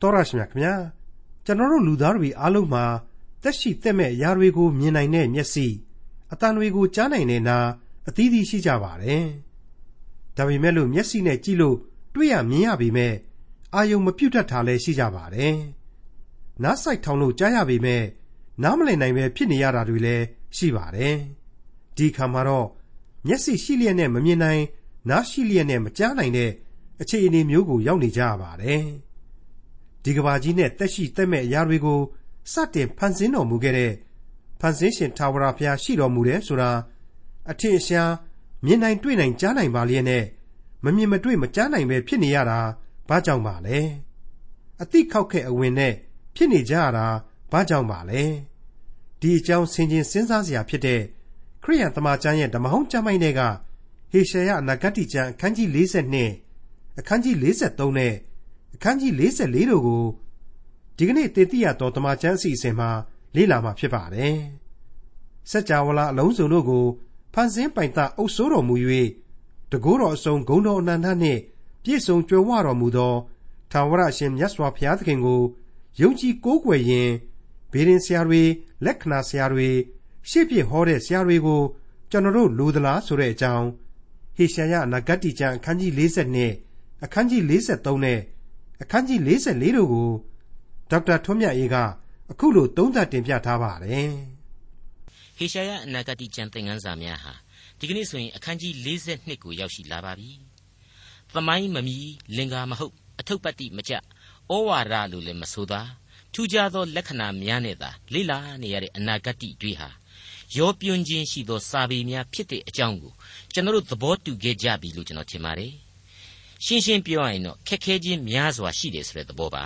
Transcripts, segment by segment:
တော်ရရှိမြခင်ဗျာကျွန်တော်တို့လူသားတွေအားလုံးမှာတက်ရှိတက်မဲ့အရာတွေကိုမြင်နိုင်တဲ့မျက်စိအတန်တွေကိုကြားနိုင်တဲ့နာအသီးသီးရှိကြပါတယ်ဒါပေမဲ့လို့မျက်စိနဲ့ကြည့်လို့တွေ့ရမြင်ရပေမဲ့အာယုံမပြုတ်တတ်တာလည်းရှိကြပါတယ်နားဆိုင်ထောင်လို့ကြားရပေမဲ့နားမလည်နိုင်ပဲဖြစ်နေရတာတွေလည်းရှိပါတယ်ဒီခါမှာတော့မျက်စိရှိလျက်နဲ့မမြင်နိုင်နားရှိလျက်နဲ့မကြားနိုင်တဲ့အခြေအနေမျိုးကိုရောက်နေကြရပါတယ် ဒီကဘာကြီးနဲ့တက်ရှိတက်မဲ့အရာတွေကိုစတင်ဖန်ဆင်းတော်မူခဲ့တဲ့ဖန်ဆင်းရှင်ထာဝရဘုရားရှိတော်မူတယ်ဆိုတာအထင်အရှားမြင်နိုင်တွေ့နိုင်ကြားနိုင်ပါလျက်နဲ့မမြင်မတွေ့မကြားနိုင်ပဲဖြစ်နေရတာဘာကြောင့်ပါလဲအတိခောက်ခဲ့အဝင်နဲ့ဖြစ်နေကြရတာဘာကြောင့်ပါလဲဒီအကြောင်းဆင်ခြင်စဉ်းစားစရာဖြစ်တဲ့ခရိယန်တမန်ကျမ်းရဲ့ဓမ္မဟောင်းကျမ်းပိုင်းတွေကဟေရှာယအနာဂတိကျမ်းအခန်းကြီး42အခန်းကြီး43နဲ့ အခန်းကြီး44တို့ကိုဒီကနေ့သင်သိရသောတမန်ကျမ်းအစီအစဉ်မှာလေ့လာမှာဖြစ်ပါတယ်။စัจ java လာအလုံးစုံတို့ကိုဖန်ဆင်းပိုင်တာအုပ်စိုးတော်မူ၍တကိုးတော်အစုံဂုံတော်အနန္တနှင့်ပြည့်စုံကြွယ်ဝတော်မူသောထာဝရအရှင်မြတ်စွာဘုရားသခင်ကိုယုံကြည်ကိုးကွယ်ရင်ဘေရင်ဆရာတွေလက္ခဏာဆရာတွေရှေ့ပြဟောတဲ့ဆရာတွေကိုကျွန်တော်တို့လိုသလားဆိုတဲ့အကြောင်းဟေရှာယနဂတ်တိကျမ်းအခန်းကြီး42အခန်းကြီး43နဲ့ အခန်းကြီး44တို့ကိုဒေါက်တာထွန်းမြတ်အေးကအခုလိုသုံးသပ်တင်ပြထားပါတယ်ဟေရှာယအနာဂတိကျမ်းသင်ခန်းစာများဟာဒီကနေ့ဆိုရင်အခန်းကြီး42ကိုရောက်ရှိလာပါပြီ။သမိုင်းမမီလင်္ကာမဟုတ်အထုပ်ပတ္တိမကြဩဝါဒလို့လည်းမဆိုသာထူးခြားသောလက္ခဏာများနဲ့သာလိလာနေရတဲ့အနာဂတ်တွေဟာရောပြွန်းခြင်းရှိသောစာပေများဖြစ်တဲ့အကြောင်းကိုကျွန်တော်တို့သဘောတူခဲ့ကြပြီလို့ကျွန်တော်ထင်ပါတယ်။ ရှင်းရှင်းပြောရရင်တော့ခက်ခဲခြင်းများစွာရှိတယ်ဆိုတဲ့သဘောပါ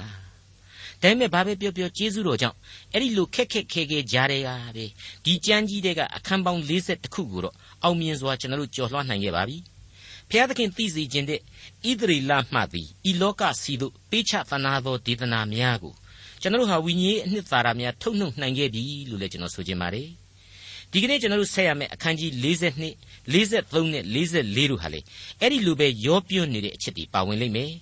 ။ဒါပေမဲ့ဘာပဲပြောပြောကျေးဇူးတော်ကြောင့်အဲ့ဒီလိုခက်ခက်ခဲခဲကြားတဲ့ဟာပဲဒီကြမ်းကြီးတဲ့ကအခန်းပေါင်း40ခုကိုတော့အောင်မြင်စွာကျွန်တော်တို့ကြော်လွှားနိုင်ခဲ့ပါပြီ။ဖျားသခင်သိစေခြင်းတဲ့ဣသရေလမှသည်ဤလောကစီတို့ပေးချသနာသောဒေသနာများကိုကျွန်တော်တို့ဟာဝိညာဉ်အနှစ်သာရများထုတ်နှုတ်နိုင်ခဲ့ပြီလို့လည်းကျွန်တော်ဆိုချင်ပါတယ်ဒီကနေ့ကျွန်တော်တို့ဆက်ရမယ့်အခန်းကြီး42 43နဲ့44တို့ဟာလေအဲ့ဒီလိုပဲရောပြွနေတဲ့အချက်တွေပါဝင်လိမ့်မယ်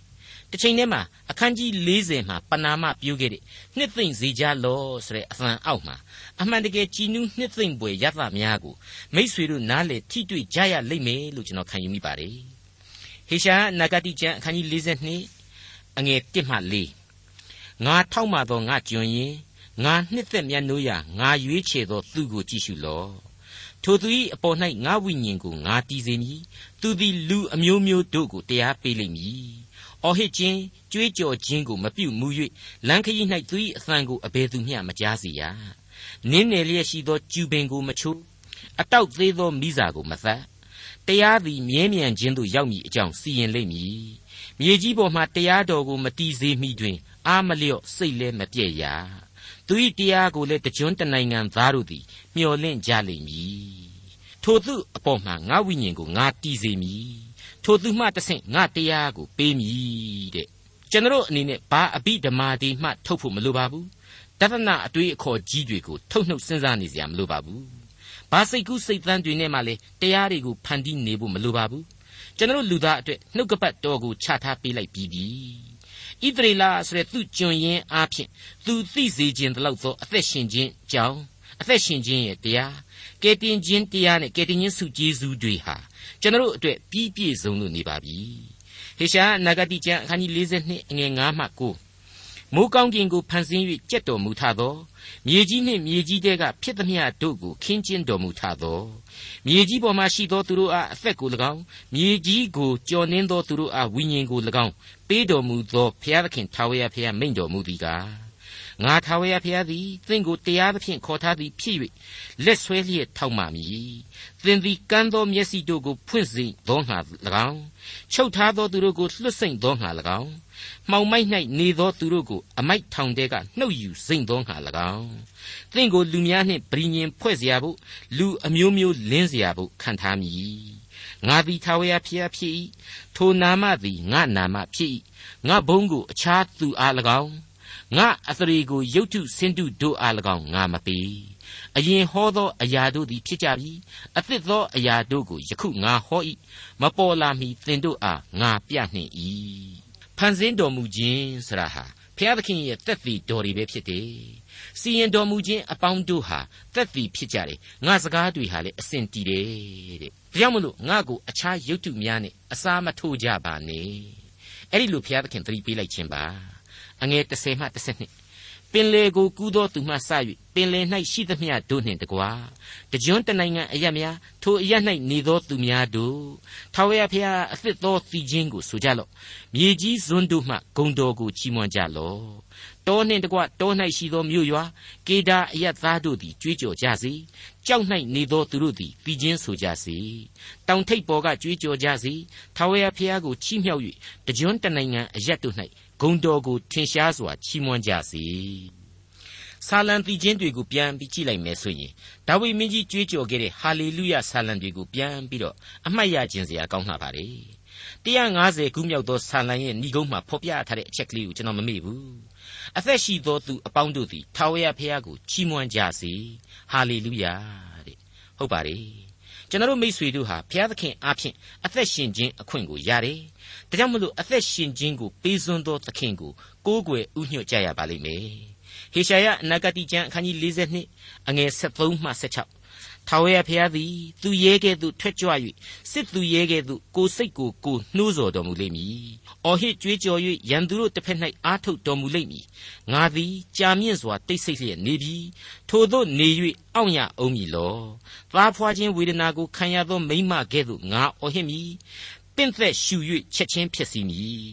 တစ်ချိန်တည်းမှာအခန်းကြီး40မှာပနာမပြုခဲ့တဲ့နှစ်သိမ့်စေကြလောဆိုတဲ့အသံအောက်မှာအမှန်တကယ်ကြည်နူးနှစ်သိမ့်ပွဲရသများကိုမိษွေတို့နားလေထိတွေ့ကြရလိမ့်မယ်လို့ကျွန်တော်ခံယူမိပါတယ်ဟေရှာနဂတိကျမ်းအခန်းကြီး42အငယ်1မှ4ငါထောက်မှသောငါကြွရင်ငါနှစ်သက်မြတ်နိုးရာငါရွေးချယ်သောသူကိုကြည့်ရှုလော့ ထိုသူ၏အပေါ်၌ငါဝိညာဉ်ကိုငါတည်စေမည်သူသည်လူအမျိုးမျိုးတို့ကိုတရားပေးလိမ့်မည်အော်ဟစ်ခြင်းကြွေးကြော်ခြင်းကိုမပြုတ်မူ၍လမ်းခရီး၌သူ၏အသံကိုအဘယ်သူမျှမကြားစေရနင်းနယ်လျက်ရှိသောကျူပင်ကိုမချိုးအတောက်သေးသောမိစာကိုမသတ်တရားသည်မြဲမြံခြင်းသို့ရောက်မည်အကြောင်းစီရင်လိမ့်မည်မြေကြီးပေါ်မှတရားတော်ကိုမတီးစေမိတွင် အားမလျော့စိတ်လည်းမပြည့်ရ သူ၏တရားကိုလည်းတကြွတနိုင်ငံသားတို့သည်မျှော်လင့်ကြလိမ့်မည်ထိုသူအပေါ်မှာငါဝိညာဉ်ကိုငါတည်စေမည်ထိုသူမှတဆင့်ငါတရားကိုပေးမည်တဲ့ကျွန်တော်အနေနဲ့ဘာအဘိဓမ္မာဒီမှထုတ်ဖို့မလိုပါဘူးတသနာအတွေ့အခေါ်ကြီးတွေကိုထုတ်နှုတ်စဉ်းစားနေစရာမလိုပါဘူးဘာစိတ်ကူးစိတ်သန်းတွေနဲ့မှလည်းတရားတွေကိုဖန်တီးနေဖို့မလိုပါဘူးကျွန်တော်လူသားအတွက်နှုတ်ကပတ်တော်ကိုချထားပေးလိုက်ပြီးပြီ ဣသရေလဆိုတဲ့သူ့ကျွန်ရင်းအားဖြင့်သူသိစေခြင်းတလောက်သောအသက်ရှင်ခြင်းကြောင့်အသက်ရှင်ခြင်းရဲ့တရားကယ်တင်ခြင်းတရားနဲ့ကယ်တင်ခြင်းစုကျေးဇူးတွေဟာကျွန်တော်တို့အတွက်ပြီးပြည့်စုံလို့နေပါပြီဟေရှာနဂတိကျမ်းအခန်းကြီး42အငယ်9မှ9မိုးကောင်းကင်ကိုဖန်ဆင်း၍ကြက်တော်မူထသောမြေကြီးနှင့်မြေကြီးတဲကဖြစ်သမျှတို့ကိုခင်းကျင်းတော်မူထသော မြေကြီးပေါ်မှရှိသောသူတို့အားအသက်ကို၎င်းမြေကြီးကိုကြော်နှင်းသောသူတို့အားဝိညာဉ်ကို၎င်းပေးတော်မူသောဘုရားသခင်ထာဝရဘုရားမိန့်တော်မူသည်ကား ငါထာဝရဘုရားသည်သင်ကိုတရားသဖြင့်ခေါ်ထားသည်ဖြစ်၍လက်ဆွဲလျက်ထောက်မှမည်သင်သည်ကမ်းသောမျက်စိတို့ကိုဖွင့်စေသောငါ၎င်းချုပ်ထားသောသူတို့ကိုလွှတ်ဆိတ်သောငါ၎င်းမှောင်မိုက်၌နေသောသူတို့ကိုအမိုက်ထောင်တဲကနှုတ်ယူစိမ့်သောငါ၎င်းသင်ကိုလူများနှင့်ပြည်ညင်ဖွဲ့เสียဖို့လူအမျိုးမျိုးလင်းเสียဖို့ခံထားမည်ငါသည်ထာဝရဘုရားဖြစ်၏ထိုနာမသည်ငါနာမဖြစ်၏ငါဘုန်းကိုအခြားသူအား၎င်း ငါအသရေကိုရုတ်ထုဆင်းတုတို့အား၎င်းငါမပေးအရင်ဟောသောအရာတို့သည်ဖြစ်ကြပြီအသစ်သောအရာတို့ကိုယခုငါဟော၏မပေါ်လာမီသင်တို့အားငါပြနှင့်၏ဖန်ဆင်းတော်မူခြင်းဆရာဟာဖဖျားသခင်ရဲ့သက်သေတော်တွေပဲဖြစ်တယ်စီရင်တော်မူခြင်းအပေါင်းတို့ဟာသက်သေဖြစ်ကြတယ်ငါစကားတွေဟာလည်းအစဉ်တည်တယ်တဲ့ဒါကြောင့်မလို့ငါ့ကိုအခြားရုပ်တုများနဲ့အစားမထိုးကြပါနဲ့အဲ့ဒီလိုဘုရားသခင်သတိပေးလိုက်ခြင်းပါ အငယ်30မှ32ပင်လေကိုကူးသောသူမှစ၍ပင်လေ၌ရှိသမျှတို့နှင့်တကွာတကြွတနိုင်ငံအရများထိုအရ၌နေသောသူများတို့ထာဝရဘုရားအသစ်သောသီချင်းကိုဆိုကြလော့မြေကြီးဇွန်းတို့မှဂုံတော်ကိုချီးမွမ်းကြလော့တောနှင့်တကွတော၌ရှိသောမြို့ရွာကေဒါအယတ်သားတို့သည်ကြွေးကြော်ကြစေကြောက်၌နေသောသူတို့သည်ပြီးချင်းဆိုကြစေတောင်ထိပ်ပေါ်ကကြွေးကြော်ကြစေထာဝရဘုရားကိုချီးမြှောက်၍တကြွတနိုင်ငံအယတ်တို့၌ ဂုံတော်ကိုထင်ရှားစွာချီးမွမ်းကြစေဆာလံတီချင်းတွေကိုပြန်ပြီးကြည့်လိုက်မယ်ဆိုရင်ဒါဝိမင်းကြီးကြွေးကြော်ခဲ့တဲ့ဟာလေလုယဆာလံတွေကိုပြန်ပြီးတော့အမှတ်ရခြင်းစရာကောင်းလှပါလေ150ခုမြောက်သောဆာလံရဲ့ဏိဂုံးမှာဖော်ပြထားတဲ့အချက်ကလေးကိုကျွန်တော်မမေ့ဘူးအသက်ရှိသောသူအပေါင်းတို့သည်ထာဝရဘုရားကိုချီးမွမ်းကြစေဟာလေလုယတဲ့ဟုတ်ပါတယ် ကျွန်တော်တို့မိษွေတို့ဟာဘုရားသခင်အားဖြင့်အသက်ရှင်ခြင်းအခွင့်ကိုရတယ်။ဒါကြောင့်မလို့အသက်ရှင်ခြင်းကိုပေးစွန်းသောသခင်ကိုကိုးကွယ်ဥညွှတ်ကြရပါလိမ့်မယ်။ဟေရှာယအနာဂတိကျမ်းအခန်းကြီး42အငယ်73မှ16 ထာဝရဘုရားသည်သူရဲကဲ့သို့ထွက်ကြွ၍စစ်သူရဲကဲ့သို့ကိုစိတ်ကိုကိုနှိုးဆော်တော်မူလိမ့်မည်။အော်ဟစ်ကြွေးကြော်၍ရန်သူတို့တစ်ဖက်၌အားထုတ်တော်မူလိမ့်မည်။ငါသည်ကြာမြင့်စွာတိတ်ဆိတ်လျက်နေပြီ။ထိုသို့နေ၍အောင့်ရအောင်မည်လော။သားဖွာခြင်းဝေဒနာကိုခံရသောမိမကဲ့သို့ငါအော်ဟစ်မည် ပင့်သက်ရှူ၍ချက်ချင်းဖြစ်စီမည်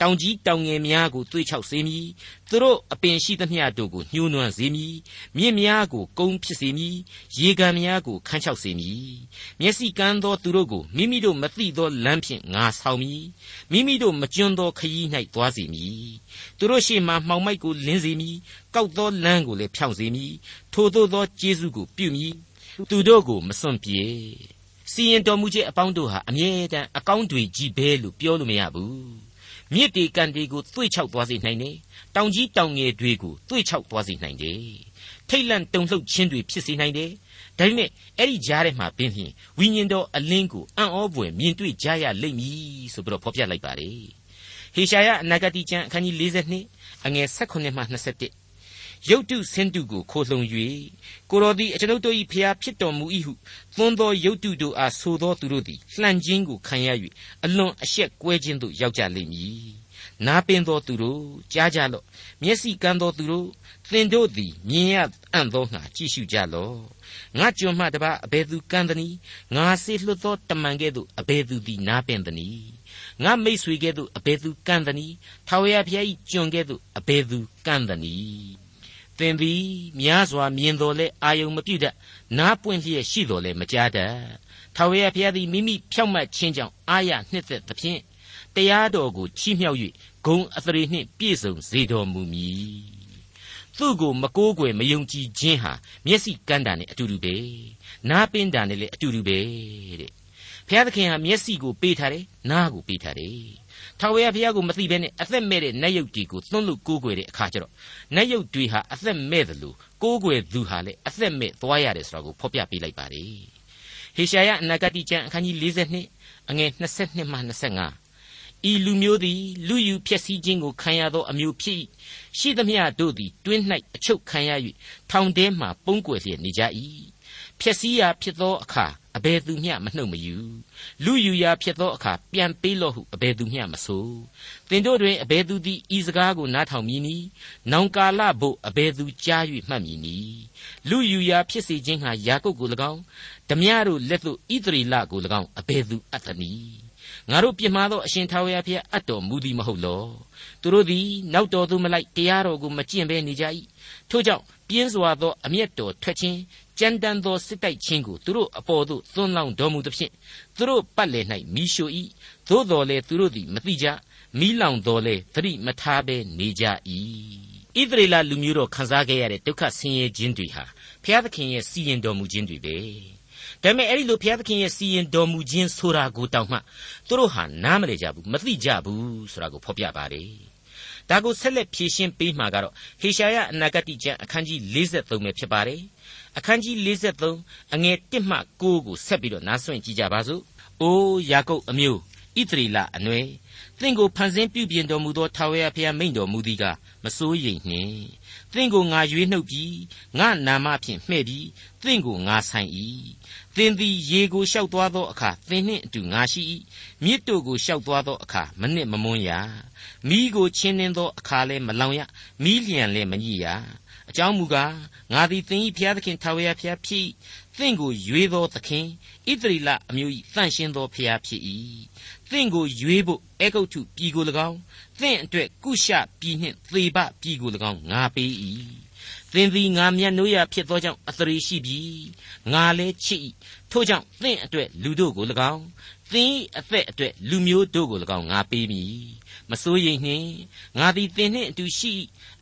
တောင်ကြီးတောင်ငယ်များကိုသွေးချောက်စေမည်သူတို့အပင်ရှိသမျှတို့ကိုညှိုးနွမ်းစေမည်မြင့်များကိုကုန်းဖြစ်စေမည်ရေကန်များကိုခန်းချောက်စေမည်မျက်စိကန်းသောသူတို့ကိုမိမိတို့မသိသောလမ်းဖြင့်ငါဆောင်မည်မိမိတို့မကျွန်းသောခရီး၌သွားစေမည်သူတို့ရှေ့မှမှောင်မိုက်ကိုလင်းစေမည်ကောက်သောလမ်းကိုလည်းဖြောင့်စေမည်ထိုသို့သောကျေးဇူးကိုပြုမည်သူတို့ကိုမစွန့်ပြေ စီရင်တော်မူခြင်းအပေါင်းတို့ဟာအမြဲတမ်းအကောင်းတွေကြီးပဲလို့ပြောလို့မရဘူးမြစ်တေကန်တွေကိုသွေ့ချောက်သွားစေနိုင်တယ်တောင်ကြီးတောင်ငယ်တွေကိုသွေ့ချောက်သွားစေနိုင်တယ်ထိတ်လန့်တုန်လှုပ်ခြင်းတွေဖြစ်စေနိုင်တယ်ဒါပေမဲ့အဲ့ဒီကြားထဲမှာပင်ဖြင့်ဝိညာဉ်တော်အလင်းကိုအံ့ဩဖွယ်မြင်တွေ့ကြရလိမ့်မည်ဆိုပြီးတော့ဖော်ပြလိုက်ပါတယ်ဟေရှာယအနာဂတိကျမ်းအခန်းကြီး42အငယ်16မှ21 ရုတ်တုဆင်းတုကိုခိုလှုံ၍ကိုတော်သည်အကျွန်ုပ်တို့၏ဖျားဖြစ်တော်မူ၏ဟုသွန်းသောရုတ်တုတို့အားဆိုသောသူတို့သည်လှန်ခြင်းကိုခံရ၍အလွန်အရှက်ကွဲခြင်းသို့ရောက်ကြလိမ့်မည်နာပင်သောသူတို့ကြားကြလော့မျက်စိကန်းသောသူတို့သင်တို့သည်မြင်ရအံ့သောငါကြည့်ရှုကြလော့ငါကြွမှတပါအဘယ်သူကန်းသနည်းငါစေလွတ်သောတမန်ကဲ့သို့အဘယ်သူသည်နာပင်သနည်းငါမိတ်ဆွေကဲ့သို့အဘယ်သူကန်းသနည်းထာဝရဘုရား၏ကျွန်ကဲ့သို့အဘယ်သူကန်းသနည်း သင်သည်များစွာမြင်တော်လဲအာယုံမပြုတ်တတ်နားပွင့်လျက်ရှိတော်လဲမကြားတတ်ထာဝရဘုရားသည်မိမိဖြောက်မှတ်ခြင်းကြောင့်အာရနှစ်သက်သဖြင့်တရားတော်ကိုချီးမြှောက်၍ဂုံအသရေနှင့်ပြည့်စုံစေတော်မူမည်သူ့ကိုမကိုးကွယ်မယုံကြည်ခြင်းဟာမျက်စိကန်းတာနဲ့အတူတူပဲနားပင်းတာနဲ့လည်းအတူတူပဲတဲ့ဘုရားသခင်ဟာမျက်စိကိုပေးထားတယ်နားကိုပေးထားတယ် ထာဝရဘုရားကိုမသိဘဲနဲ့အသက်မဲ့တဲ့နတ်ယုတ်တွေကိုသွန်းလို့ကိုးကွယ်တဲ့အခါကျတော့နတ်ယုတ်တွေဟာအသက်မဲ့တယ်လို့ကိုးကွယ်သူဟာလည်းအသက်မဲ့သွားရတယ်ဆိုတာကိုဖော်ပြပေးလိုက်ပါတယ်ဟေရှာယအနာဂတိကျမ်းအခန်းကြီး42အငယ်22မှ25ဤလူမျိုးသည်လူယူဖြစ်စည်းခြင်းကိုခံရသောအမျိုးဖြစ်ရှိသမျှတို့သည်တွင်း၌အချုပ်ခံရ၍ထောင်ထဲမှပုန်းကွယ်လျက်နေကြ၏ဖြစ်စည်းရာဖြစ်သောအခါ အဘယ်သူမျှမနှုတ်မယူလူယူရာဖြစ်သောအခါပြန်ပေးလော့ဟုအဘယ်သူမျှမဆိုသင်တို့တွင်အဘယ်သူသည်ဤစကားကိုနားထောင်မည်နီနောင်ကာလဘို့အဘယ်သူကြား၍မှတ်မည်နီလူယူရာဖြစ်စေခြင်းဟာယာကုပ်ကို၎င်းဓမြတို့လက်သို့ဣသရေလကို၎င်းအဘယ်သူအပ်သနည်းငါတို့ပြစ်မှားသောအရှင်ထာဝရဘုရားအပ်တော်မူသည်မဟုတ်လောသူတို့သည်နောက်တော်သို့မလိုက်တရားတော်ကိုမကျင့်ဘဲနေကြ၏ထို့ကြောင့်ပြင်းစွာသောအမျက်တော်ထွက်ခြင်း ကြမ်းတမ်းသောစစ်တိုက်ခြင်းကိုသူတို့အပေါ်သို့သွန်းလောင်းတော်မူသဖြင့်သူတို့ပတ်လည်၌မိရှို့၏သို့တော်လည်းသူတို့သည်မသိကြမိလောင်တော်လည်းသတိမထားဘဲနေကြ၏ဣသရေလလူမျိုးတော်ခံစားခဲ့ရတဲ့ဒုက္ခဆင်းရဲခြင်းတွေဟာဘုရားသခင်ရဲ့စီရင်တော်မူခြင်းတွေပဲဒါပေမဲ့အဲ့ဒီလိုဘုရားသခင်ရဲ့စီရင်တော်မူခြင်းဆိုတာကိုတောင်မှသူတို့ဟာနားမလည်ကြဘူးမသိကြဘူးဆိုတာကိုဖော်ပြပါတယ် ဒါကိုဆက်လက်ဖြည့်ရှင်းပေးမှာကတော့ဟေရှာယအနာဂတိကျမ်းအခန်းကြီး53ပဲဖြစ်ပါတယ်အခန်းကြီး53အငယ်1မှ9ကိုဆက်ပြီးတော့နားဆွင့်ကြည့်ကြပါစို့။အိုးယာကုပ်အမျိုးဣဣသရေလအနွယ် သင်ကိုဖန်ဆင်းပြုပြင်တော်မူသောထာဝရဘုရားမိန့်တော်မူသည်ကမစိုးရိမ်နှင့်သင်ကိုငါရွေးနှုတ်ပြီးငါနာမဖြင့်မှဲ့ပြီးသင်ကိုငါဆိုင်၏သင်သည်ရေကိုလျှောက်သွားသောအခါသင်နှင့်အတူငါရှိ၏မြစ်တို့ကိုလျှောက်သွားသောအခါမနစ်မမွန်းရမိကိုချင်းနှင်းသောအခါလည်းမလောင်ရမိလျံလည်းမညစ်ရအကြောင်းမူကားငါသည်သင်၏ဘုရားသခင်ထာဝရဘုရားဖြစ်သင်ကိုရွေးသောသခင်ဣသရေလအမျိုး၏တန်ရှင်းသောဘုရားဖြစ်၏ သင်ကိုရွေးဖို့အေဂုတ်ထုပြည်ကို၎င်းသင်အတွက်ကုရှပြည်နှင့်သေဘပြည်ကို၎င်းငါပေး၏သင်သည်ငါမျက်နှိုးရဖြစ်သောကြောင့်အသရေရှိပြီငါလည်းချစ်၏ထို့ကြောင့်သင်အတွက်လူတို့ကို၎င်းသင်၏အသက်အတွက်လူမျိုးတို့ကို၎င်းငါပေးမည်မစိုးရိမ်နှင့်ငါသည်သင်နှင့်အတူရှိ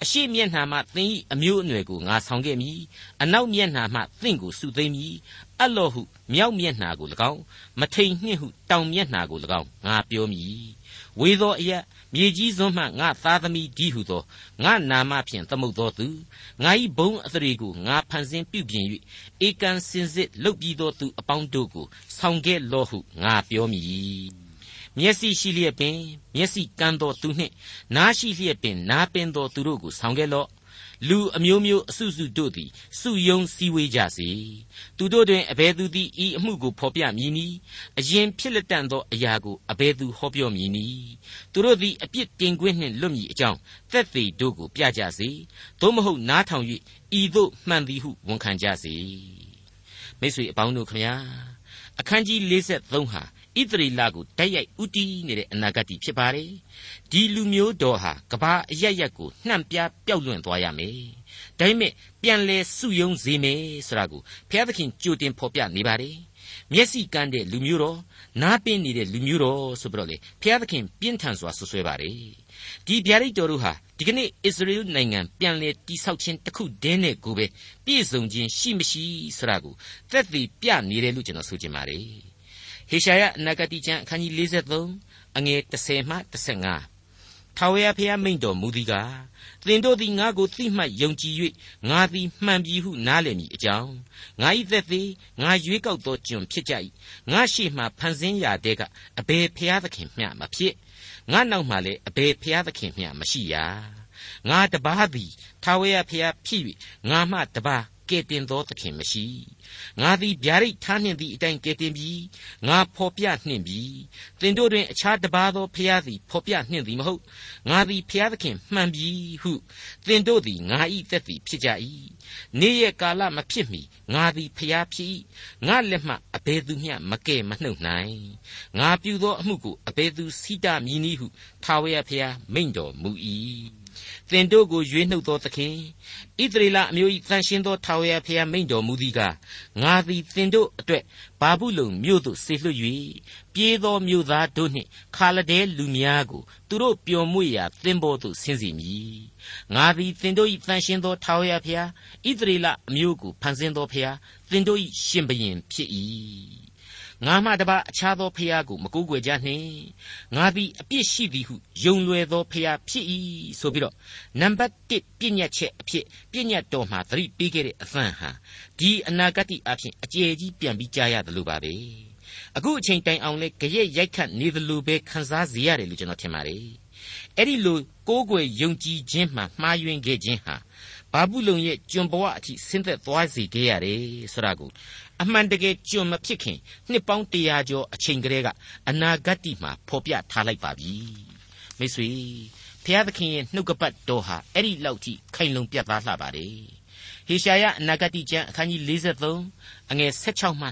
အရှိမျက်နှာမှသင်၏အမျိုးအနွယ်ကိုငါဆောင်ခဲ့မည်အနောက်မျက်နှာမှသင်ကိုစုသိမ့်မည် အလော့ဟုမြောက်မျက်နှာကို၎င်းမထိန်နှင့်ဟုတောင်မျက်နှာကို၎င်းငါပြောမည်ဝေသောအရက်မြေကြီးစွန်းမှငါသားသမီးဒီဟုသောငါနာမဖြင့်သမုတ်သောသူငါ၏ဘုံအသရေကိုငါဖန်ဆင်းပြုပြင်၍ဧကန်စင်စစ်လုပ်ပြီးသောသူအပေါင်းတို့ကိုဆောင်ခဲ့လော့ဟုငါပြောမည်မျက်စိရှိလျက်ပင်မျက်စိကန်းသောသူနှင့်နားရှိလျက်ပင်နားပင်သောသူတို့ကိုဆောင်ခဲ့လော့ လူအမျိုးမျိုးအစုစုတို့သည်စုယုံစည်းဝေးကြစေသူတို့တွင်အဘယ်သူသည်ဤအမှုကိုဖော်ပြမည်နည်းအရင်ဖြစ်လက်တန်သောအရာကိုအဘယ်သူဟောပြောမည်နည်းသူတို့သည်အပြစ်တင်ခွင့်နှင့်လွတ်မည်အကြောင်းသက်သေတို့ကိုပြကြစေသို့မဟုတ်နားထောင်၍ဤသို့မှန်သည်ဟုဝန်ခံကြစေမိတ်ဆွေအပေါင်းတို့ခမညာအခန်းကြီး53ဟာ ဣသရေလကိုတိုက်ရိုက်ဥတီးနေတဲ့အနာဂတ်ဖြစ်ပါတယ်ဒီလူမျိုးတော်ဟာကဘာအရရက်ကိုနှံ့ပြပျောက်လွင့်သွားရမယ်ဒါပေမဲ့ပြန်လဲစုယုံစေမယ်ဆိုတာကိုဘုရားသခင်ကြိုတင်ဖော်ပြနေပါတယ်မျက်စိကန်းတဲ့လူမျိုးတော်နားပင်းနေတဲ့လူမျိုးတော်ဆိုပြီးတော့လေဘုရားသခင်ပြင်းထန်စွာဆွဆွဲပါတယ်ဒီဗျာဒိတ်တော်တို့ဟာဒီကနေ့အစ္စရေလနိုင်ငံပြန်လည်တိဆောက်ခြင်းတစ်ခုတည်းနဲ့ကိုပဲပြည့်စုံခြင်းရှိမရှိဆိုတာကိုသက်သေပြနေတယ်လို့ကျွန်တော်ဆိုချင်ပါတယ် ဟေရှာယအနာဂတိကျမ်းအခန်းကြီး53အငယ်30မှ35ထာဝရဘုရားမိန့်တော်မူသည်ကားသင်တို့သည်ငါကိုသိမှတ်ယုံကြည်၍ငါသည်မှန်ပြီဟုနားလည်မည်အကြောင်းငါ၏သက်သည်ငါရွေးကောက်သောကျွန်ဖြစ်ကြ၏ငါရှိမှဖန်ဆင်းရာတဲကအဘယ်ဘုရားသခင်မျှမဖြစ်ငါနောက်မှလည်းအဘယ်ဘုရားသခင်မျှမရှိရာငါတပါးသည်ထာဝရဘုရားဖြစ်၍ငါမှတပါး ကဲ့တင်သောသခင်မရှိငါသည်ဗျာဒိတ်ထားနှင့်သည့်အတိုင်းကဲ့တင်ပြီးငါဖော်ပြနှင့်ပြီးသင်တို့တွင်အခြားတပါးသောဖျားသည်ဖော်ပြနှင့်သည်မဟုတ်ငါသည်ဖျားသခင်မှန်ပြီဟုသင်တို့သည်ငါ၏သက်သည်ဖြစ်ကြ၏နေ့ရက်ကာလမဖြစ်မီငါသည်ဖျားဖြစ်ငါလက်မှအဘယ်သူမျှမကဲ့မနှုတ်နိုင်ငါပြုသောအမှုကိုအဘယ်သူစိတမည်နည်းဟုထာဝရဘုရားမိန့်တော်မူ၏ သင်တို့ကိုရွေးနှုတ်သောသခင်ဣသရေလအမျိုး၏တန်ရှင်းသောထာဝရဘုရားမိန့်တော်မူသည်ကားငါသည်သင်တို့အတွက်ဘာဘူးလုံမြို့သို့ဆေလွှတ်၍ပြေးသောမြို့သားတို့နှင့်ခါလဒဲလူများကိုသူတို့ပျော်မွေ့ရာသင်္ဘောသို့ဆင်းစေမည်ငါသည်သင်တို့၏တန်ရှင်းသောထာဝရဘုရားဣသရေလအမျိုးကိုဖန်ဆင်းသောဘုရားသင်တို့၏ရှင်ဘုရင်ဖြစ်၏ ငါမှတပါအခြားသောဖျားကိုမကူးကွယ်ကြနှင့်ငါသည်အပြစ်ရှိသည်ဟုယုံလွယ်သောဖျားဖြစ်၏ဆိုပြီးတော့နံပါတ်1ပြည့်ညတ်ချက်အဖြစ်ပြည့်ညတ်တော်မှာသတိပေးခဲ့တဲ့အသံဟာဒီအနာဂတ်အဖြစ်အကျယ်ကြီးပြန်ပြီးကြားရတယ်လို့ပါပဲအခုအချိန်တိုင်အောင်လဲကြရက်ရိုက်ခတ်နေသလိုပဲခံစားစေရတယ်လို့ကျွန်တော်ထင်ပါတယ်အဲ့ဒီလိုကိုးကွယ်ယုံကြည်ခြင်းမှမှားယွင်းခဲ့ခြင်းဟာဘာဘူးလုံရဲ့ကျွန်ဘဝအထိဆင်းသက်သွားစေခဲ့ရတယ်ဆိုတာကို အမှန်တကယ်ကျွန်မဖြစ်ခင်နှစ်ပေါင်းတရာကျော်အချိန်ကလေးကအနာဂတ်တိမှာဖော်ပြထားလိုက်ပါပြီမိတ်ဆွေဖျားသခင်ရဲ့နှုတ်ကပတ်တော်ဟာအဲ့ဒီလောက်ထိခိုင်လုံပြတ်သားလှပါတယ်ဟေရှာယအနာဂတိကျမ်းအခန်းကြီး53အငယ်16မှ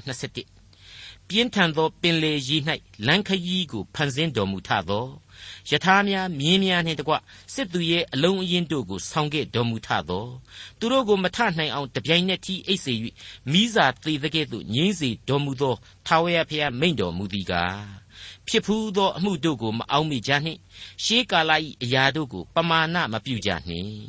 21ပြင်းထန်သောပင်လေကြီး၌လမ်းခရီးကိုဖန်ဆင်းတော်မူထသော ယထာများမြင်းများနှင့်တကွစစ်သူရဲ့အလုံးအင်းတို့ကိုဆောင်ခဲ့တော်မူထသောသူတို့ကိုမထနိုင်အောင်တပြိုင်နက်တည်းအိတ်စေ၍မိစာသေးတဲ့ကဲ့သို့ငြိမ့်စေတော်မူသောထာဝရဘုရားမိန့်တော်မူသည်ကားဖြစ်ဖူးသောအမှုတို့ကိုမအောင်မိကြနှင့်ရှေးကာလ၏အရာတို့ကိုပမာဏမပြုကြနှင့်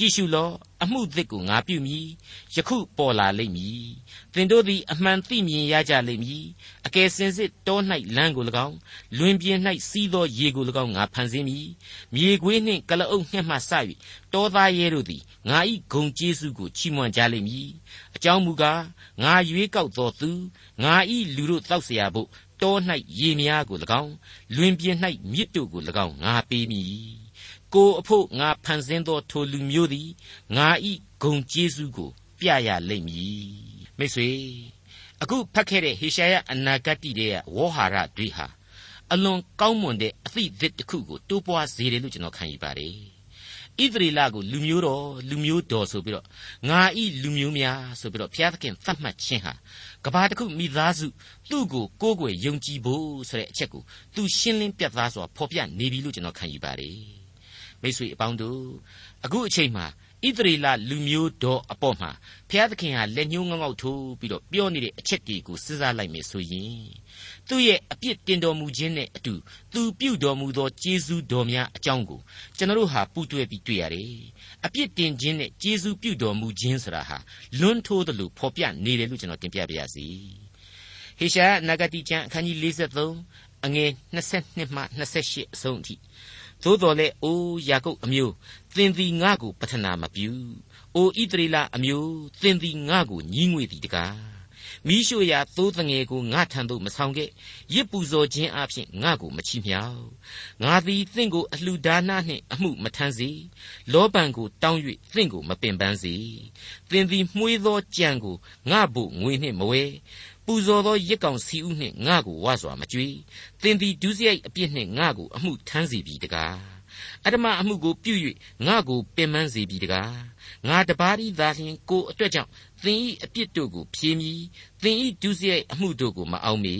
ကြည့်ရှုလောအမှုသစ်ကိုငါပြုမည်ယခုပေါ်လာလိမ့်မည်သင်တို့သည်အမှန်သိမြင်ရကြလိမ့်မည်အကယ်စင်စစ်တော၌လမ်းကို၎င်းလွင်ပြင်၌စီးသောရေကို၎င်းငါဖန်ဆင်းမည်မြေခွေးနှင့်ကလအုပ်နှင့်မှဆ၍တောသားရဲတို့သည်ငါ၏ဂုံကျေးဇူးကိုချီးမွမ်းကြလိမ့်မည်အကြောင်းမူကားငါရွေးကောက်သောသူငါ၏လူတို့တောက်เสียဖို့ တော၌ရေများကို၎င်းလွင်ပြင်၌မြစ်တို့ကို၎င်းငါပေးမည် ကိုအဖို့ငါဖန်ဆင်းသောထိုလူမျိုးသည်ငါဤဂုံကျေးဇူးကို ပြရလိမ့်မည်မိတ်ဆွေအခုဖတ်ခဲ့တဲ့ဟေရှာယအနာဂတ်တိရဲ့ဝေါ်ဟာရတွေဟာအလွန်ကောင်းမွန်တဲ့အသည့်သစ်တစ်ခုကိုတိုးပွားစေတယ်လို့ကျွန်တော်ခံယူပါတယ်ဣသရေလကိုလူမျိုးတော်လူမျိုးတော်ဆိုပြီးတော့ငါဤလူမျိုးများဆိုပြီးတော့ဘုရားသခင်သတ်မှတ်ခြင်းဟာကဘာတစ်ခုမိသားစုသူ့ကိုကိုးကွယ်ယုံကြည်ဖို့ဆိုတဲ့အချက်ကိုသူရှင်းလင်းပြတ်သားစွာဖော်ပြနေပြီလို့ကျွန်တော်ခံယူပါတယ် မိတ်ဆွေအပေါင်းတို့အခုအချိန်မှာဣသရေလလူမျိုးတော်အပေါ်မှာဘုရားသခင်ဟာလက်ညှိုးငေါငေါထိုးပြီးတော့ပြောနေတဲ့အချက်တွေကိုစဉ်းစားလိုက်မယ်ဆိုရင်သူ့ရဲ့အပြစ်တင်တော်မူခြင်းနဲ့အတူသူပြုတော်မူသောကျေးဇူးတော်များအကြောင်းကိုကျွန်တော်တို့ဟာပူးတွဲပြီးတွေ့ရတယ်။အပြစ်တင်ခြင်းနဲ့ကျေးဇူးပြုတော်မူခြင်းဆိုတာဟာလွန်းထိုးတယ်လို့ဖော်ပြနေတယ်လို့ကျွန်တော်တင်ပြပါရစေ။ဟေရှာယနဂတိကျမ်းအခန်းကြီး53အငယ်22မှ28အဆုံးအထိ သို့တော်လည်းအိုးယာကုပ်အမျိုးသင်သည်ငါ့ကိုပထနာမပြု။အိုဣသရေလအမျိုးသင်သည်ငါ့ကိုညီးငွေသည်တကား။မိရှုရာသိုးတငယ်ကိုငါထံသို့မဆောင်ခဲ့ရစ်ပူဇော်ခြင်းအပြင်ငါ့ကိုမချီးမြှောက်။ငါသည်သင်ကိုအလှဒါနနှင့်အမှုမထမ်းစေ။လောဘံကိုတောင်း၍သင်ကိုမပင်ပန်းစေ။သင်သည်မှုေးသောကြံကိုငါ့ဘို့ငွေနှင့်မဝဲ ပူဇော်သောရစ်ကောင်စီဥနှင့်ငါ့ကိုဝါစွာမကြွေသင်သည်ဒုစရိုက်အပြစ်နှင့်ငါ့ကိုအမှုထမ်းစီပြီတကားအတ္တမအမှုကိုပြု၍ငါ့ကိုပင်ပန်းစေပြီတကား ငါတပါးဤသာလျှင်ကိုအတွက်ကြောင့်သင်ဤအပြစ်တို့ကိုဖြေမည်သင်ဤဒုစရိုက်အမှုတို့ကိုမအောင်မေ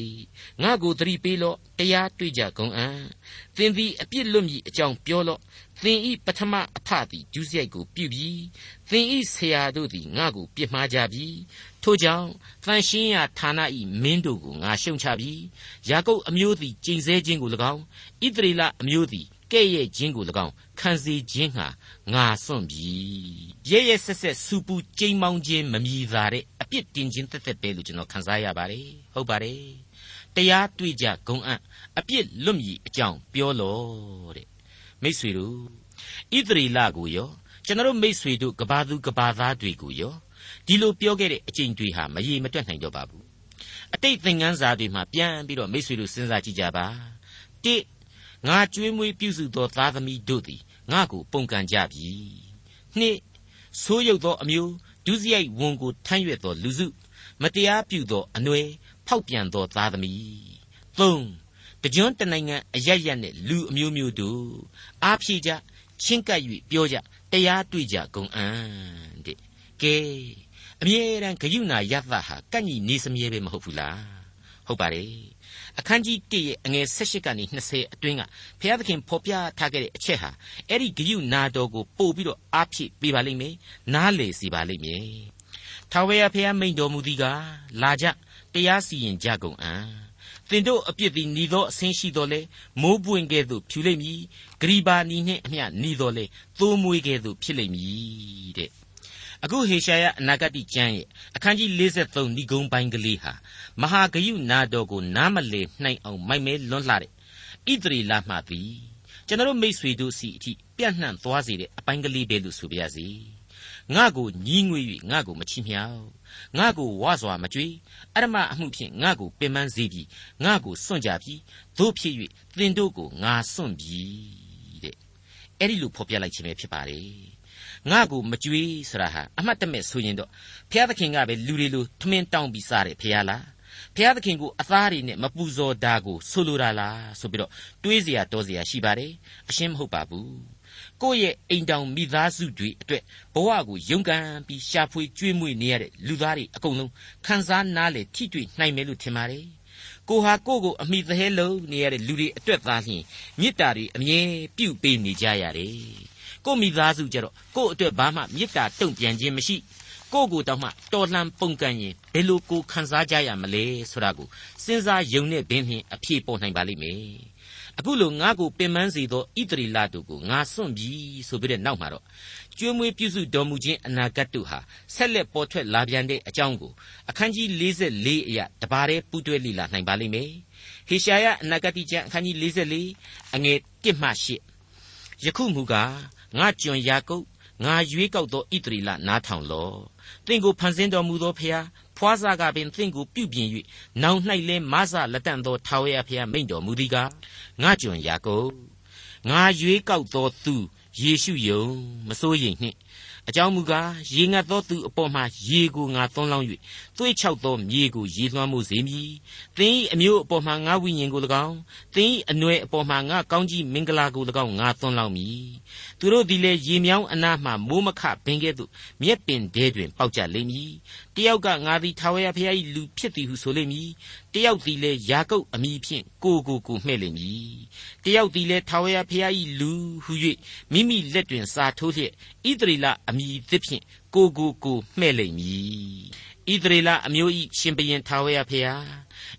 ငါကိုသတိပေးလော့တရားတွေ့ကြကုန်အံ့သင်သည်အပြစ်လွတ်မည်အကြောင်းပြောလော့သင်ဤပထမအဖသည်ဒုစရိုက်ကိုပြုပြီးသင်ဤဆရာတို့သည်ငါကိုပြစ်မှားကြပြီထို့ကြောင့်တန်ရှင်းရာဌာနဤမင်းတို့ကိုငါရှုံချပြီယာကုပ်အမျိုးသည်ကျိန်ဆဲခြင်းကို၎င်းဣသရေလအမျိုးသည် ကဲ့ရဲ့ခြင်းကို၎င်းခံစေခြင်းဟာငါစွန့်ပြီရဲ့ရဲ့ဆက်ဆက်စူပူကြိမ်မောင်းခြင်းမမြည်သာတဲ့အပြစ်တင်ခြင်းတက်တက်ပဲလို့ကျွန်တော်ခန်းစားရပါတယ်ဟုတ်ပါတယ်တရားတွေ့ကြဂုံအံ့အပြစ်လွတ်မြည်အကြောင်းပြောလို့တဲ့မိษွေတို့ဣသရေလကိုရောကျွန်တော်မိษွေတို့ကဘာသူကဘာသားတွေကိုရောဒီလိုပြောခဲ့တဲ့အကျင့်တွေဟာမရေမတွက်နိုင်တော့ပါဘူးအတိတ်သင်ခန်းစာတွေမှာပြန်ပြီးတော့မိษွေတို့စဉ်းစားကြည့်ကြပါတိ ငါကြွေးမွေးပြုစုသောသားသမီးတို့သည်ငါကိုပုန်ကန်ကြပြီနှစ်ဆိုးရုပ်သောအမျိုးဒုစရိုက်ဝန်ကိုထမ်းရွက်သောလူစုမတရားပြုသောအနွယ်ဖောက်ပြန်သောသားသမီးသုံးတကြွတနိုင်ငံအရရက်နဲ့လူအမျိုးမျိုးတို့အားဖြည့်ကြချင်းကပ်၍ပြောကြတရားတွေ့ကြကုန်အံ့တဲ့ကဲအမြဲတမ်းဂယုဏယသဟာကန့်ညီနေစမြဲပဲမဟုတ်ဘူးလားဟုတ်ပါတယ် အခန်းကြီး1ရဲ့အငယ်18ကနေ20အတွင်းကဘုရားသခင်ဖော်ပြထားခဲ့တဲ့အချက်ဟာအဲ့ဒီဂယုနာတော်ကိုပို့ပြီးတော့အားဖြည့်ပေးပါလိမ့်မယ်နားလေစီပါလိမ့်မယ်ထာဝရဘုရားမိန်တော်မူသည်ကလာကြတရားစီရင်ကြကုန်အံ့သင်တို့အပြစ်သည်ဤသောအဆင်းရှိတော်လဲမိုးပွင့်ကဲ့သို့ဖြူလိမ့်မည်ဂရီဘာနီနှင့်အမျှဤတော်လဲသိုးမွေးကဲ့သို့ဖြစ်လိမ့်မည်တဲ့ အခုဟေရှာယအနာဂတိကျမ်းရဲ့အခန်းကြီး53ဏိဂုံးပိုင်းကလေးဟာမဟာဂယုနာတော်ကိုနားမလည်နိုင်အောင်မိုက်မဲလွန်းလှတဲ့ဣသရေလမှသည်ကျွန်တော်မိษွေတို့စီအထိပြန့်နှံ့သွားစေတဲ့အပိုင်းကလေးပဲလို့ဆိုပါရစေငါကိုညီးငွေ၍ငါကိုမချီးမြှောက်ငါကိုဝါစွာမကြွေအရမအမှုဖြင့်ငါကိုပင်ပန်းစေပြီးငါကိုစွန့်ကြပြီးတို့ဖြစ်၍သင်တို့ကိုငါစွန့်ပြီးတဲ့အဲ့ဒီလိုဖော်ပြလိုက်ခြင်းပဲဖြစ်ပါတယ် ငါ့ကိုမကြွေးဆိုတာဟာအမှတ်တမဲ့ဆိုရင်တော့ဘုရားသခင်ကပဲလူတွေလိုထမင်းတောင်းပြီးစားတယ်ဘုရားလားဘုရားသခင်ကိုအသားတွေနဲ့မပူဇော်တာကိုဆိုလိုတာလားဆိုပြီးတော့တွေးเสียတောเสียရှိပါတယ်အရှင်းမဟုတ်ပါဘူးကိုယ့်ရဲ့အိမ်တောင်မိသားစုတွေအတွက်ဘဝကိုယုံကန်ပြီးရှာဖွေကြွေးမွေ့နေရတဲ့လူသားတွေအကုန်လုံးခံစားနားလေထိတွေ့နိုင်မယ်လို့ထင်ပါတယ်ကိုဟာကိုကိုအမိသဟဲလုံးနေရတဲ့လူတွေအတွက်သားလျှင်မေတ္တာတွေအမြဲပြုပေးနေကြရတယ် ကိုမိသားစုကြတော့ကို့အတွက်ဘာမှမေတ္တာတုံ့ပြန်ခြင်းမရှိကိုကိုတောင်မှတော်လှန်ပုန်ကန်ရင်ဘယ်လိုကိုခံစားကြရမလဲဆိုတာကိုစဉ်းစားယုံနဲ့ဘင်းဖြင့်အဖြေပေါ်နိုင်ပါလိမ့်မယ်အခုလိုငါ့ကိုပင်ပန်းစေသောဣတရီလာတို့ကိုငါစွန့်ပြီဆိုပြီးတဲ့နောက်မှာတော့ကျွေးမွေးပြုစုတော်မူခြင်းအနာဂတ်တို့ဟာဆက်လက်ပေါ်ထွက်လာပြန်တဲ့အကြောင်းကိုအခန်းကြီး44အရာတပါးတည်းပူးတွဲလိလာနိုင်ပါလိမ့်မယ်ဟေရှာယအနာဂတ်ကျမ်းအခန်းကြီး44အငယ်1မှ8ယခုမူကား ငါကြွန်ယာကုပ်ငါရွေးကောက်သောဣတရီလနားထောင်လောသင်ကိုဖန်ဆင်းတော်မူသောဖျားဖဖွာစားကပင်သင်ကိုပြုပြင်၍နောင်၌လဲမဆလက်တန့်သောထာဝရဘုရားမိန့်တော်မူသည်ကားငါကျွန်ယာကုပ်ငါရွေးကောက်သောသူ ယေရှုယုံမစိုးရိမ်နှင့်အကြောင်းမူကားရေငတ်သောသူအပေါ်မှရေကိုငါသွန်းလောင်း၍သွေးချောက်သောမြေကိုရေလွှမ်းမှုစေမည်။သင်၏အမျိုးအပေါ်မှငါဝိညာဉ်ကို၎င်းသင်၏အနွယ်အပေါ်မှငါကောင်းကြီးမင်္ဂလာကို၎င်းငါသွန်းလောင်းမည်။သူတို့သည်လည်းရေမြောင်းအနားမှမိုးမခပင်ကဲ့သို့မြက်ပင်တဲတွင်ပေါက်ကြလိမ့်မည်။တယောက်ကငါသည်ထာဝရဘုရား၏လူဖြစ်သည်ဟုဆိုလိမ့်မည်။တယောက်သည်လည်းယာကုပ်အမိဖြင့်ကိုကိုကိုမှဲ့လိမ့်မည်။တယောက်သည်လည်းထာဝရဘုရား၏လူဟု၍မိမိလက်တွင်စာထိုးလျက်ဣသရေလအမိသစ်ဖြင့်ကိုကိုကိုမှဲ့လိမ့်မည်ဣသရေလအမျိုး၏ရှင်ဘုရင်ထာဝရဘုရား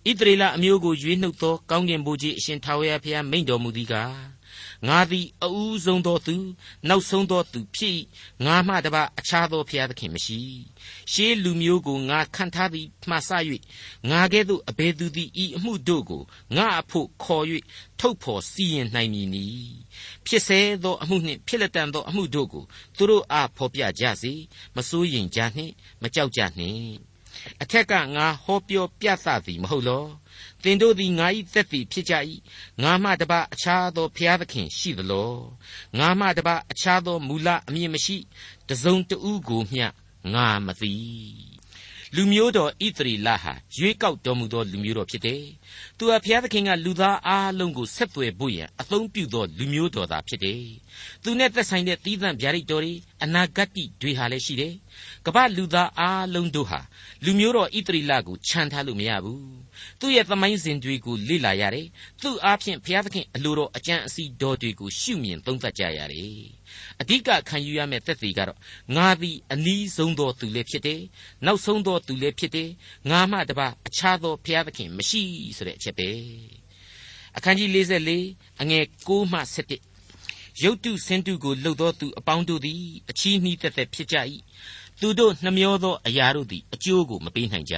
ဣသရေလအမျိုးကိုရွေးနှုတ်သောကောင်းကင်ဘုရားအရှင်ထာဝရဘုရားမိန့်တော်မူသည်ကား ငါသည်အဦးဆုံးသောသူနောက်ဆုံးသောသူဖြစ်ငါမှတပါအခြားသောဘုရားသခင်မရှိရှေးလူမျိုးကိုငါခံထားသည်မှဆ၍ငါကဲ့သို့အဘယ်သူသည်ဤအမှုတို့ကိုငါအဖို့ခေါ်၍ထုတ်ဖော်စီရင်နိုင်မည်နီဖြစ်စေသောအမှုနှင့်ဖြစ်လက်တန်သောအမှုတို့ကိုသူတို့အားဖော်ပြကြစေမစိုးရင်ကြနှင့်မကြောက်ကြနှင့် အထက်ကငါဟောပြောပြသသည်မဟုတ်လောသင်တို့သည်ငါ၏သက်သည်ဖြစ်ကြ၏ငါမှတပါအခြားသောဘုရားသခင်ရှိသလောငါမှတပါအခြားသောမူလအမည်မရှိတစုံတဦးကိုမျှငါမသိ လူမျိုးတော်ဣသရေလဟာရွေးကောက်တော်မူသောလူမျိုးတော်ဖြစ်တယ်။သူဟာဘုရားသခင်ကလူသားအားလုံးကိုဆက်သွယ်ဖို့ရန်အသုံးပြုသောလူမျိုးတော်သားဖြစ်တယ်။သူနဲ့သက်ဆိုင်တဲ့သီးသန့်ဗျာဒိတ်တော်တွေအနာဂတ်တွေဟာလည်းရှိတယ်။ကမ္ဘာလူသားအားလုံးတို့ဟာလူမျိုးတော်ဣသရေလကိုခြံထားလို့မရဘူး။ သူ့ရဲ့သမိုင်းစဉ်တွေကိုလေ့လာရတယ်။သူ့အားဖြင့်ဘုရားသခင်အလိုတော်အကြံအစီတော်တွေကိုရှုမြင်သုံးသပ်ကြရတယ်။အဓိကခံယူရမယ့်သက်သေကတော့ငါသည်အနီးဆုံးသောသူလည်းဖြစ်တယ်။နောက်ဆုံးသောသူလည်းဖြစ်တယ်။ငါမှတပါအခြားသောဘုရားသခင်မရှိဆိုတဲ့အချက်ပဲ။အခန်းကြီး44အငယ်6မှ7ရုတ်တုစင်တုကိုလှုပ်သောသူအပေါင်းတို့သည်အချီးနှီးသက်သက်ဖြစ်ကြ၏သူတို့နှမျောသောအရာတို့သည်အကျိုးကိုမပေးနိုင်ကြ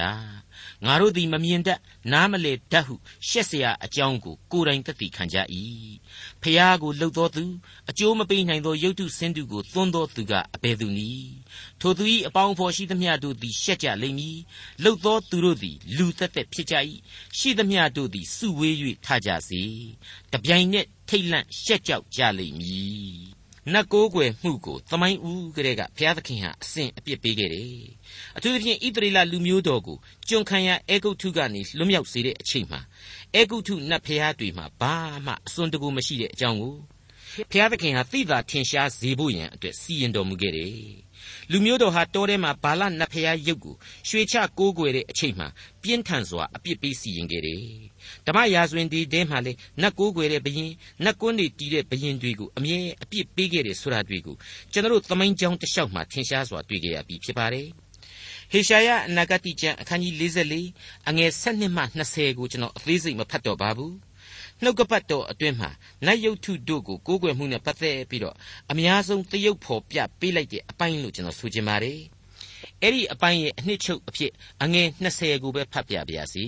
ငါတို့သည်မမြင်တတ်နားမလည်တတ်ဟုရှက်เสียအကြောင်းကိုကိုယ်တိုင်သက်သေခံကြ၏ဖျားကိုလှုပ်သောသူအကျိုးမပေးနိုင်သောယုတ်တုစင်တုကိုသွန်းသောသူကအဘယ်သူနည်းထိုသူ၏အပေါင်းအဖော်ရှိသမျှတို့သည်ရှက်ကြလိမ့်မည်လှုပ်သောသူတို့သည်လူသက်သက်ဖြစ်ကြ၏ရှိသမျှတို့သည်စုဝေး၍ထကြစေတပြိုင်နက်ထိတ်လန့်ရှက်ကြောက်ကြလိမ့်မည် နတ်ကိုးကွယ်မှုကိုသမိုင်းဦးကလေးကဘုရားသခင်ဟာအစဉ်အပြစ်ပေးခဲ့တယ်။အထူးသဖြင့်ဣသရေလလူမျိုးတော်ကိုကျွန်ခံရအေဂုတ်ထုကနေလွတ်မြောက်စေတဲ့အချိန်မှာအေဂုတ်ထုနတ်ဖျားတွေမှာဘာမှအစွန်းတကူမရှိတဲ့အကြောင်းကိုဘုရားသခင်ဟာသိသာထင်ရှားစေဖို့ရန်အတွက်စီရင်တော်မူခဲ့တယ်။လူမျိုးတော်ဟာတောထဲမှာဘာလနတ်ဖျားရုပ်ကိုရွှေချကိုးကွယ်တဲ့အချိန်မှာပြင်းထန်စွာအပြစ်ပေးစီရင်ခဲ့တယ် ဓမ္မရာဇဝင်ဒီတဲမှာလေနတ်ကိုးကွယ်တဲ့ဘရင်နတ်ကွန်းတွေတီးတဲ့ဘရင်တွေကိုအမြဲအပြစ်ပေးခဲ့တယ်ဆိုတာတွေကိုကျွန်တော်တို့သမိုင်းကြောင်းတစ်လျှောက်မှာထင်ရှားစွာတွေ့ကြရပြီဖြစ်ပါတယ်ဟေရှာယအနာဂတိကျမ်းအခန်းကြီး44အငယ်7မှ20ကိုကျွန်တော်အသေးစိတ်မဖတ်တော့ပါဘူးနှုတ်ကပတ်တော်အတွင်းမှာနတ်ယုတ်ထုတို့ကိုကိုးကွယ်မှုနဲ့ပတ်သက်ပြီးတော့အများဆုံးတရုပ်ဖော်ပြပေးလိုက်တဲ့အပိုင်းလို့ကျွန်တော်ဆိုချင်ပါတယ်အဲ့ဒီအပိုင်းရဲ့အနှစ်ချုပ်အဖြစ်အငယ်20ကိုပဲဖတ်ပြပါရစေ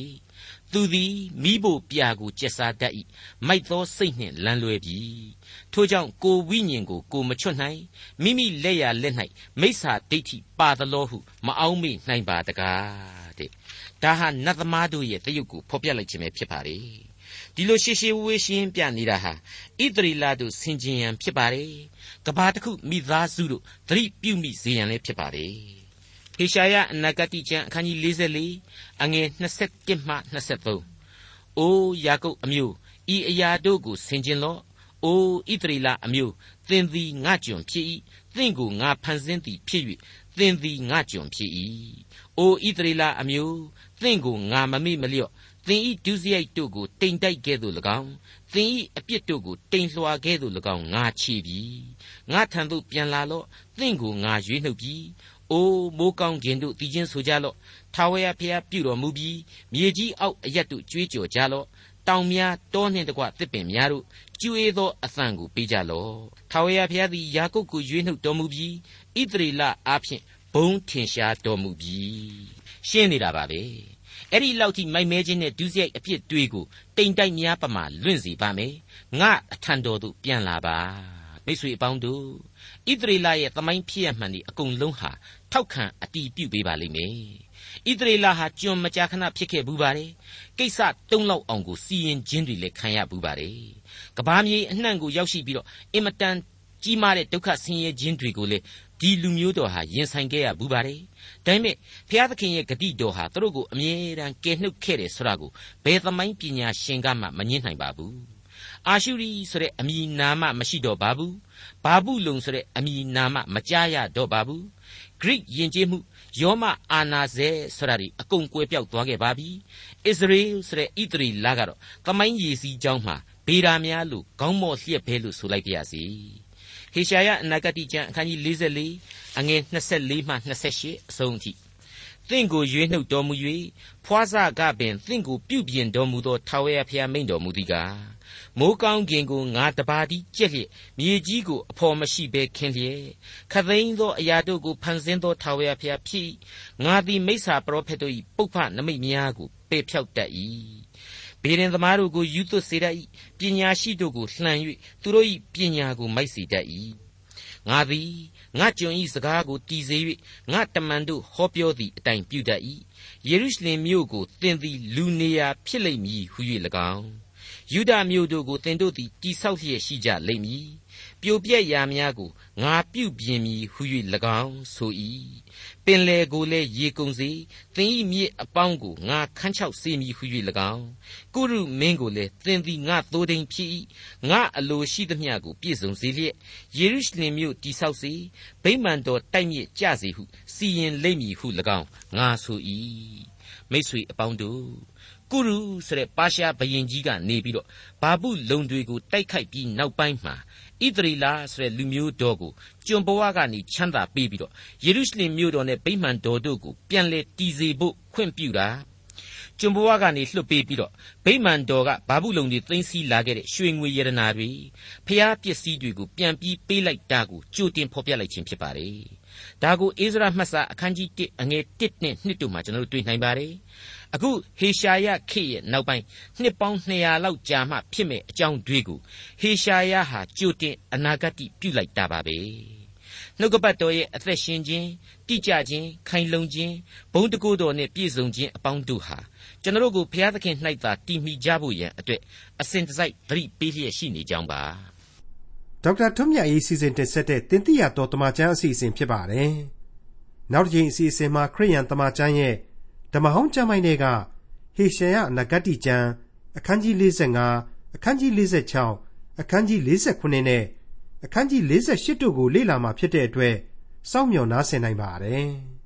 သူသည်မိဖို့ပြာကိုကျက်စားတတ်၏မိုက်သောစိတ်နှင့်လမ်းလွဲပြီထို့ကြောင့်ကိုဝိညာဉ်ကိုကိုမချွတ်နိုင်မိမိလက်ရလက်၌မိစ္ဆာဒိဋ္ဌိပါသလောဟုမအောင်မေ့နိုင်ပါတကားတဲ့ဒါဟာနတ်သမားတို့ရဲ့တရုပ်ကိုဖော်ပြလိုက်ခြင်းပဲဖြစ်ပါလေဒီလိုရှေရှေဝေးရှင်းပြနေတာဟာဣသရီလတို့ဆင်ခြင်ရန်ဖြစ်ပါတယ်ကဘာတစ်ခုမိသားစုတို့သတိပြုမိစေရန်လည်းဖြစ်ပါတယ် ဟေရှာယအနာဂတိကျမ်းအခန်းကြီး44အငယ်21မှ23အိုးယာကုပ်အမျိုးဤအရာတို့ကိုဆင်ခြင်လော့အိုးဣသရေလအမျိုးသင်သည်ငါကျွန်ဖြစ်၏သင်ကိုငါဖန်ဆင်းသည်ဖြစ်၍သင်သည်ငါကျွန်ဖြစ်၏အိုးဣသရေလအမျိုးသင်ကိုငါမမေ့မလျော့သင်ဤဒုစရိုက်တို့ကိုတိမ်တိုက်ခဲ့သို့၎င်းသင်ဤအပြစ်တို့ကိုတိမ်လွှာခဲ့သို့၎င်းငါချီပြီငါထံသို့ပြန်လာလော့သင်ကိုငါရွေးနှုတ်ပြီ အိုးမိုးကောင်းခြင်းတို့တည်ခြင်းဆိုကြလော့ထာဝရဘုရားပြုတော်မူပြီးမြေကြီးအောက်အရက်တို့ကြွေးကြော်ကြလော့တောင်များတောနှင့်တကွသစ်ပင်များတို့ကျွေးသောအသံကိုပေးကြလော့ထာဝရဘုရားသည်ယာကုပ်ကိုရွေးနှုတ်တော်မူပြီးဣသရေလအားဖြင့်ဘုံထင်ရှားတော်မူပြီးရှင်းနေတာပါပဲအဲ့ဒီလောက်ထိမိုက်မဲခြင်းနဲ့ဒုစရိုက်အပြစ်တွေကိုတိမ်တိုက်များပမာလွင့်စီပါမယ်ငါအထံတော်သို့ပြန်လာပါမိတ်ဆွေအပေါင်းတို့ ဣသရေလရဲ့သမိုင်းဖြစ်ရမှန်ဒီအကုန်လုံးဟာထောက်ခံအတီးပြုတ်ပေးပါလိမ့်မယ်ဣသရေလဟာကျွန်မကြာခဏဖြစ်ခဲ့ဘူးပါတယ်ကိစ္စတုံးလောက်အောင်ကိုစီရင်ခြင်းတွေလည်းခံရဘူးပါတယ်ကဘာမြေအနှံ့ကိုရောက်ရှိပြီးတော့အင်မတန်ကြီးမားတဲ့ဒုက္ခဆင်းရဲခြင်းတွေကိုလေဒီလူမျိုးတော်ဟာရင်ဆိုင်ခဲ့ရဘူးပါတယ်။ဒါပေမဲ့ဘုရားသခင်ရဲ့ဂတိတော်ဟာသူတို့ကိုအမြဲတမ်းကယ်နှုတ်ခဲ့တယ်ဆိုတာကိုဘယ်သမိုင်းပညာရှင်ကမှမငြင်းနိုင်ပါဘူး။ အာရှုရိဆိုတဲ့အမည်နာမမရှိတော့ပါဘူး။ဘာဘူးလုံဆိုတဲ့အမည်နာမမကြားရတော့ပါဘူး။ Greek ယဉ်ကျေးမှုယောမအာနာဇဲဆိုတာဒီအကုန်ကွယ်ပြောက်သွားခဲ့ပါပြီ။ Israel ဆိုတဲ့ဣသရီလကတော့သမိုင်းရည်စည်းကြောင်းမှာဗေဒာများလို့ခေါင်းမော့လျက်ပဲလို့ဆိုလိုက်ပါရစေ။ဟေရှာယအနာဂတိကျမ်းအခန်းကြီး44အငယ်24မှ28အဆုံးအထိသင်ကိုရွေးနှုတ်တော်မူ၍ဖွားစကပင်သင်ကိုပြုပြင်တော်မူသောထာဝရဘုရားမိန်တော်မူသည်ကား မိုးကောင်းကင်ကိုငါတပါးသည်ကြက်လျက်မြေကြီးကိုအဖော်မရှိဘဲခင်းလျက်ခသိန်းသောအရာတို့ကိုဖန်ဆင်းသောထာဝရဘုရားဖြစ်ငါသည်မိစ္ဆာပရောဖက်တို့၏ပုပ္ပနမိတ်များကိုပေဖြောက်တတ်၏ဘေရင်သမားတို့ကိုယူသွစေတတ်၏ပညာရှိတို့ကိုလှန်၍သူတို့၏ပညာကိုမိုက်စေတတ်၏ငါသည်ငါကျွန်၏စကားကိုတည်စေ၍ငါတမန်တို့ဟောပြောသည့်အတိုင်းပြုတတ်၏ယေရုရှလင်မြို့ကိုသင်သည်လူနေရာဖြစ်လိမ့်မည်ဟု၍၎င်း ယူဒမြို့တို့ကိုသင်တို့သည်တိဆောက်လျက်ရှိကြလိမ့်မည်ပြိုပြက်ရာများကိုငါပြုပြင်မည်ဟု၍၎င်းဆို၏ပင်လေကိုလည်းရေကုန်စေသင်၏မြစ်အပေါင်းကိုငါခန်းချောက်စေမည်ဟု၍၎င်းကုရုမင်းကိုလည်းသင်သည်ငါသိုးတိမ်ဖြစ်၏ငါအလိုရှိသမျှကိုပြည့်စုံစေလျက်ယေရုရှလင်မြို့တိဆောက်စေဗိမာန်တော်တိုက်မြစ်ကြစေဟုစီရင်လိမ့်မည်ဟု၎င်းငါဆို၏မိတ်ဆွေအပေါင်းတို့ ကုရုဆိုတဲ့ပါရှားဘရင်ကြီးကနေပြီးတော့ဘာပုလုံတွေကိုတိုက်ခိုက်ပြီးနောက်ပိုင်းမှာဣသရေလဆိုတဲ့လူမျိုးတော်ကိုကျွန်ဘဝကနေချမ်းသာပေးပြီးတော့ယေရုရှလင်မြို့တော်နဲ့ဗိမာန်တော်တို့ကိုပြန်လဲတည်စေဖို့ခွင့်ပြုတာကျွန်ဘဝကနေလွှတ်ပေးပြီးတော့ဗိမာန်တော်ကဘာဘူးလုံတွေသိမ်းဆည်းလာခဲ့တဲ့ရွှေငွေရတနာတွေဖျားပစ္စည်းတွေကိုပြန်ပြီးပေးလိုက်တာကိုကြိုတင်ဖော်ပြလိုက်ခြင်းဖြစ်ပါတယ် ဒါကိုအိဇရာမှတ်စာအခန်းကြီး1အငယ်1နဲ့2တို့မှာကျွန်တော်တို့တွေ့နိုင်ပါတယ်အခုဟေရှာယခေရဲ့နောက်ပိုင်းနှစ်ပေါင်း200လောက်ကြာမှဖြစ်မဲ့အကြောင်းတွေကိုဟေရှာယဟာကြိုတင်အနာဂတ်ပြုလိုက်တာပါပဲနှုတ်ကပတ်တော်ရဲ့အသက်ရှင်ခြင်းတိကျခြင်းခိုင်လုံခြင်းဘုံတကုတော်နဲ့ပြည့်စုံခြင်းအပေါင်းတို့ဟာကျွန်တော်တို့ကိုဘုရားသခင်၌သာတည်မိကြဖို့ရန်အတွက်အစဉ်တစိုက်သတိပေးလျက်ရှိနေကြောင်းပါ ဒေါက်တာထွန်းမြတ်ရေးစီစဉ်တင်ဆက်တဲ့တင်ပြတော်တမချန်းအစီအစဉ်ဖြစ်ပါတယ်နောက်တစ်ချိန်အစီအစဉ်မှာခရိယန်တမချန်းရဲ့ဓမ္မဟောင်းကျမ်းပိုင်းတွေကဟေရှာယအနာဂတ်ကျမ်းအခန်းကြီး45အခန်းကြီး46အခန်းကြီး49နဲ့အခန်းကြီး48တို့ကိုလေ့လာမှာဖြစ်တဲ့အတွက်စောင့်မျှော်နားဆင်နိုင်ပါတယ်။